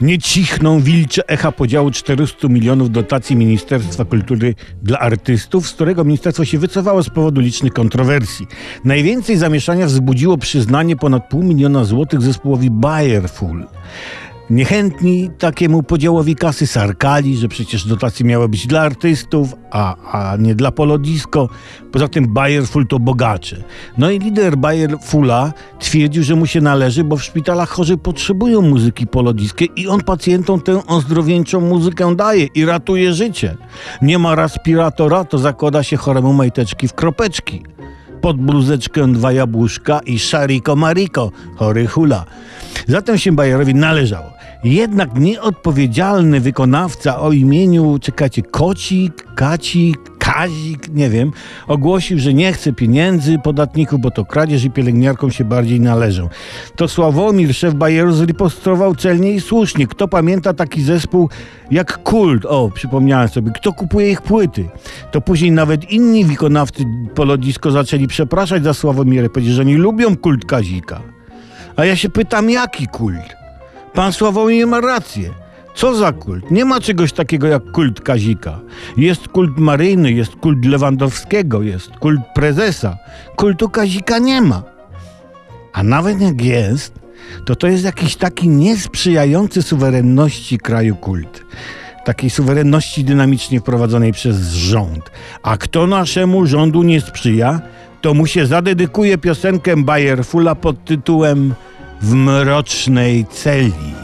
Nie cichną wilcze echa podziału 400 milionów dotacji Ministerstwa Kultury dla artystów, z którego ministerstwo się wycofało z powodu licznych kontrowersji. Najwięcej zamieszania wzbudziło przyznanie ponad pół miliona złotych zespołowi Bayerful. Niechętni takiemu podziałowi kasy sarkali, że przecież dotacje miały być dla artystów, a, a nie dla Polodisko. Poza tym Bayerful to bogacze. No i lider Bayerfula twierdził, że mu się należy, bo w szpitalach chorzy potrzebują muzyki polodiskie i on pacjentom tę ozdrowieńczą muzykę daje i ratuje życie. Nie ma respiratora, to zakłada się choremu majteczki w kropeczki pod bluzeczkę dwa jabłuszka i szariko mariko, chory hula. Zatem się Bajerowi należało. Jednak nieodpowiedzialny wykonawca o imieniu, czekajcie, Kocik, Kacik, Kazik, nie wiem, ogłosił, że nie chce pieniędzy podatników, bo to kradzież i pielęgniarkom się bardziej należą. To Sławomir, szef Bajeru, zripostrował celnie i słusznie. Kto pamięta taki zespół jak Kult? O, przypomniałem sobie. Kto kupuje ich płyty? To później nawet inni wykonawcy Polodisko zaczęli przepraszać za Sławomirę, powiedzieć, że nie lubią kult Kazika. A ja się pytam, jaki kult? Pan Sławomir ma rację. Co za kult? Nie ma czegoś takiego jak kult Kazika. Jest kult Maryjny, jest kult Lewandowskiego, jest kult prezesa. Kultu Kazika nie ma. A nawet jak jest, to to jest jakiś taki niesprzyjający suwerenności kraju kult. Takiej suwerenności dynamicznie wprowadzonej przez rząd. A kto naszemu rządu nie sprzyja, to mu się zadedykuje piosenkę Bayerfula pod tytułem W mrocznej celi.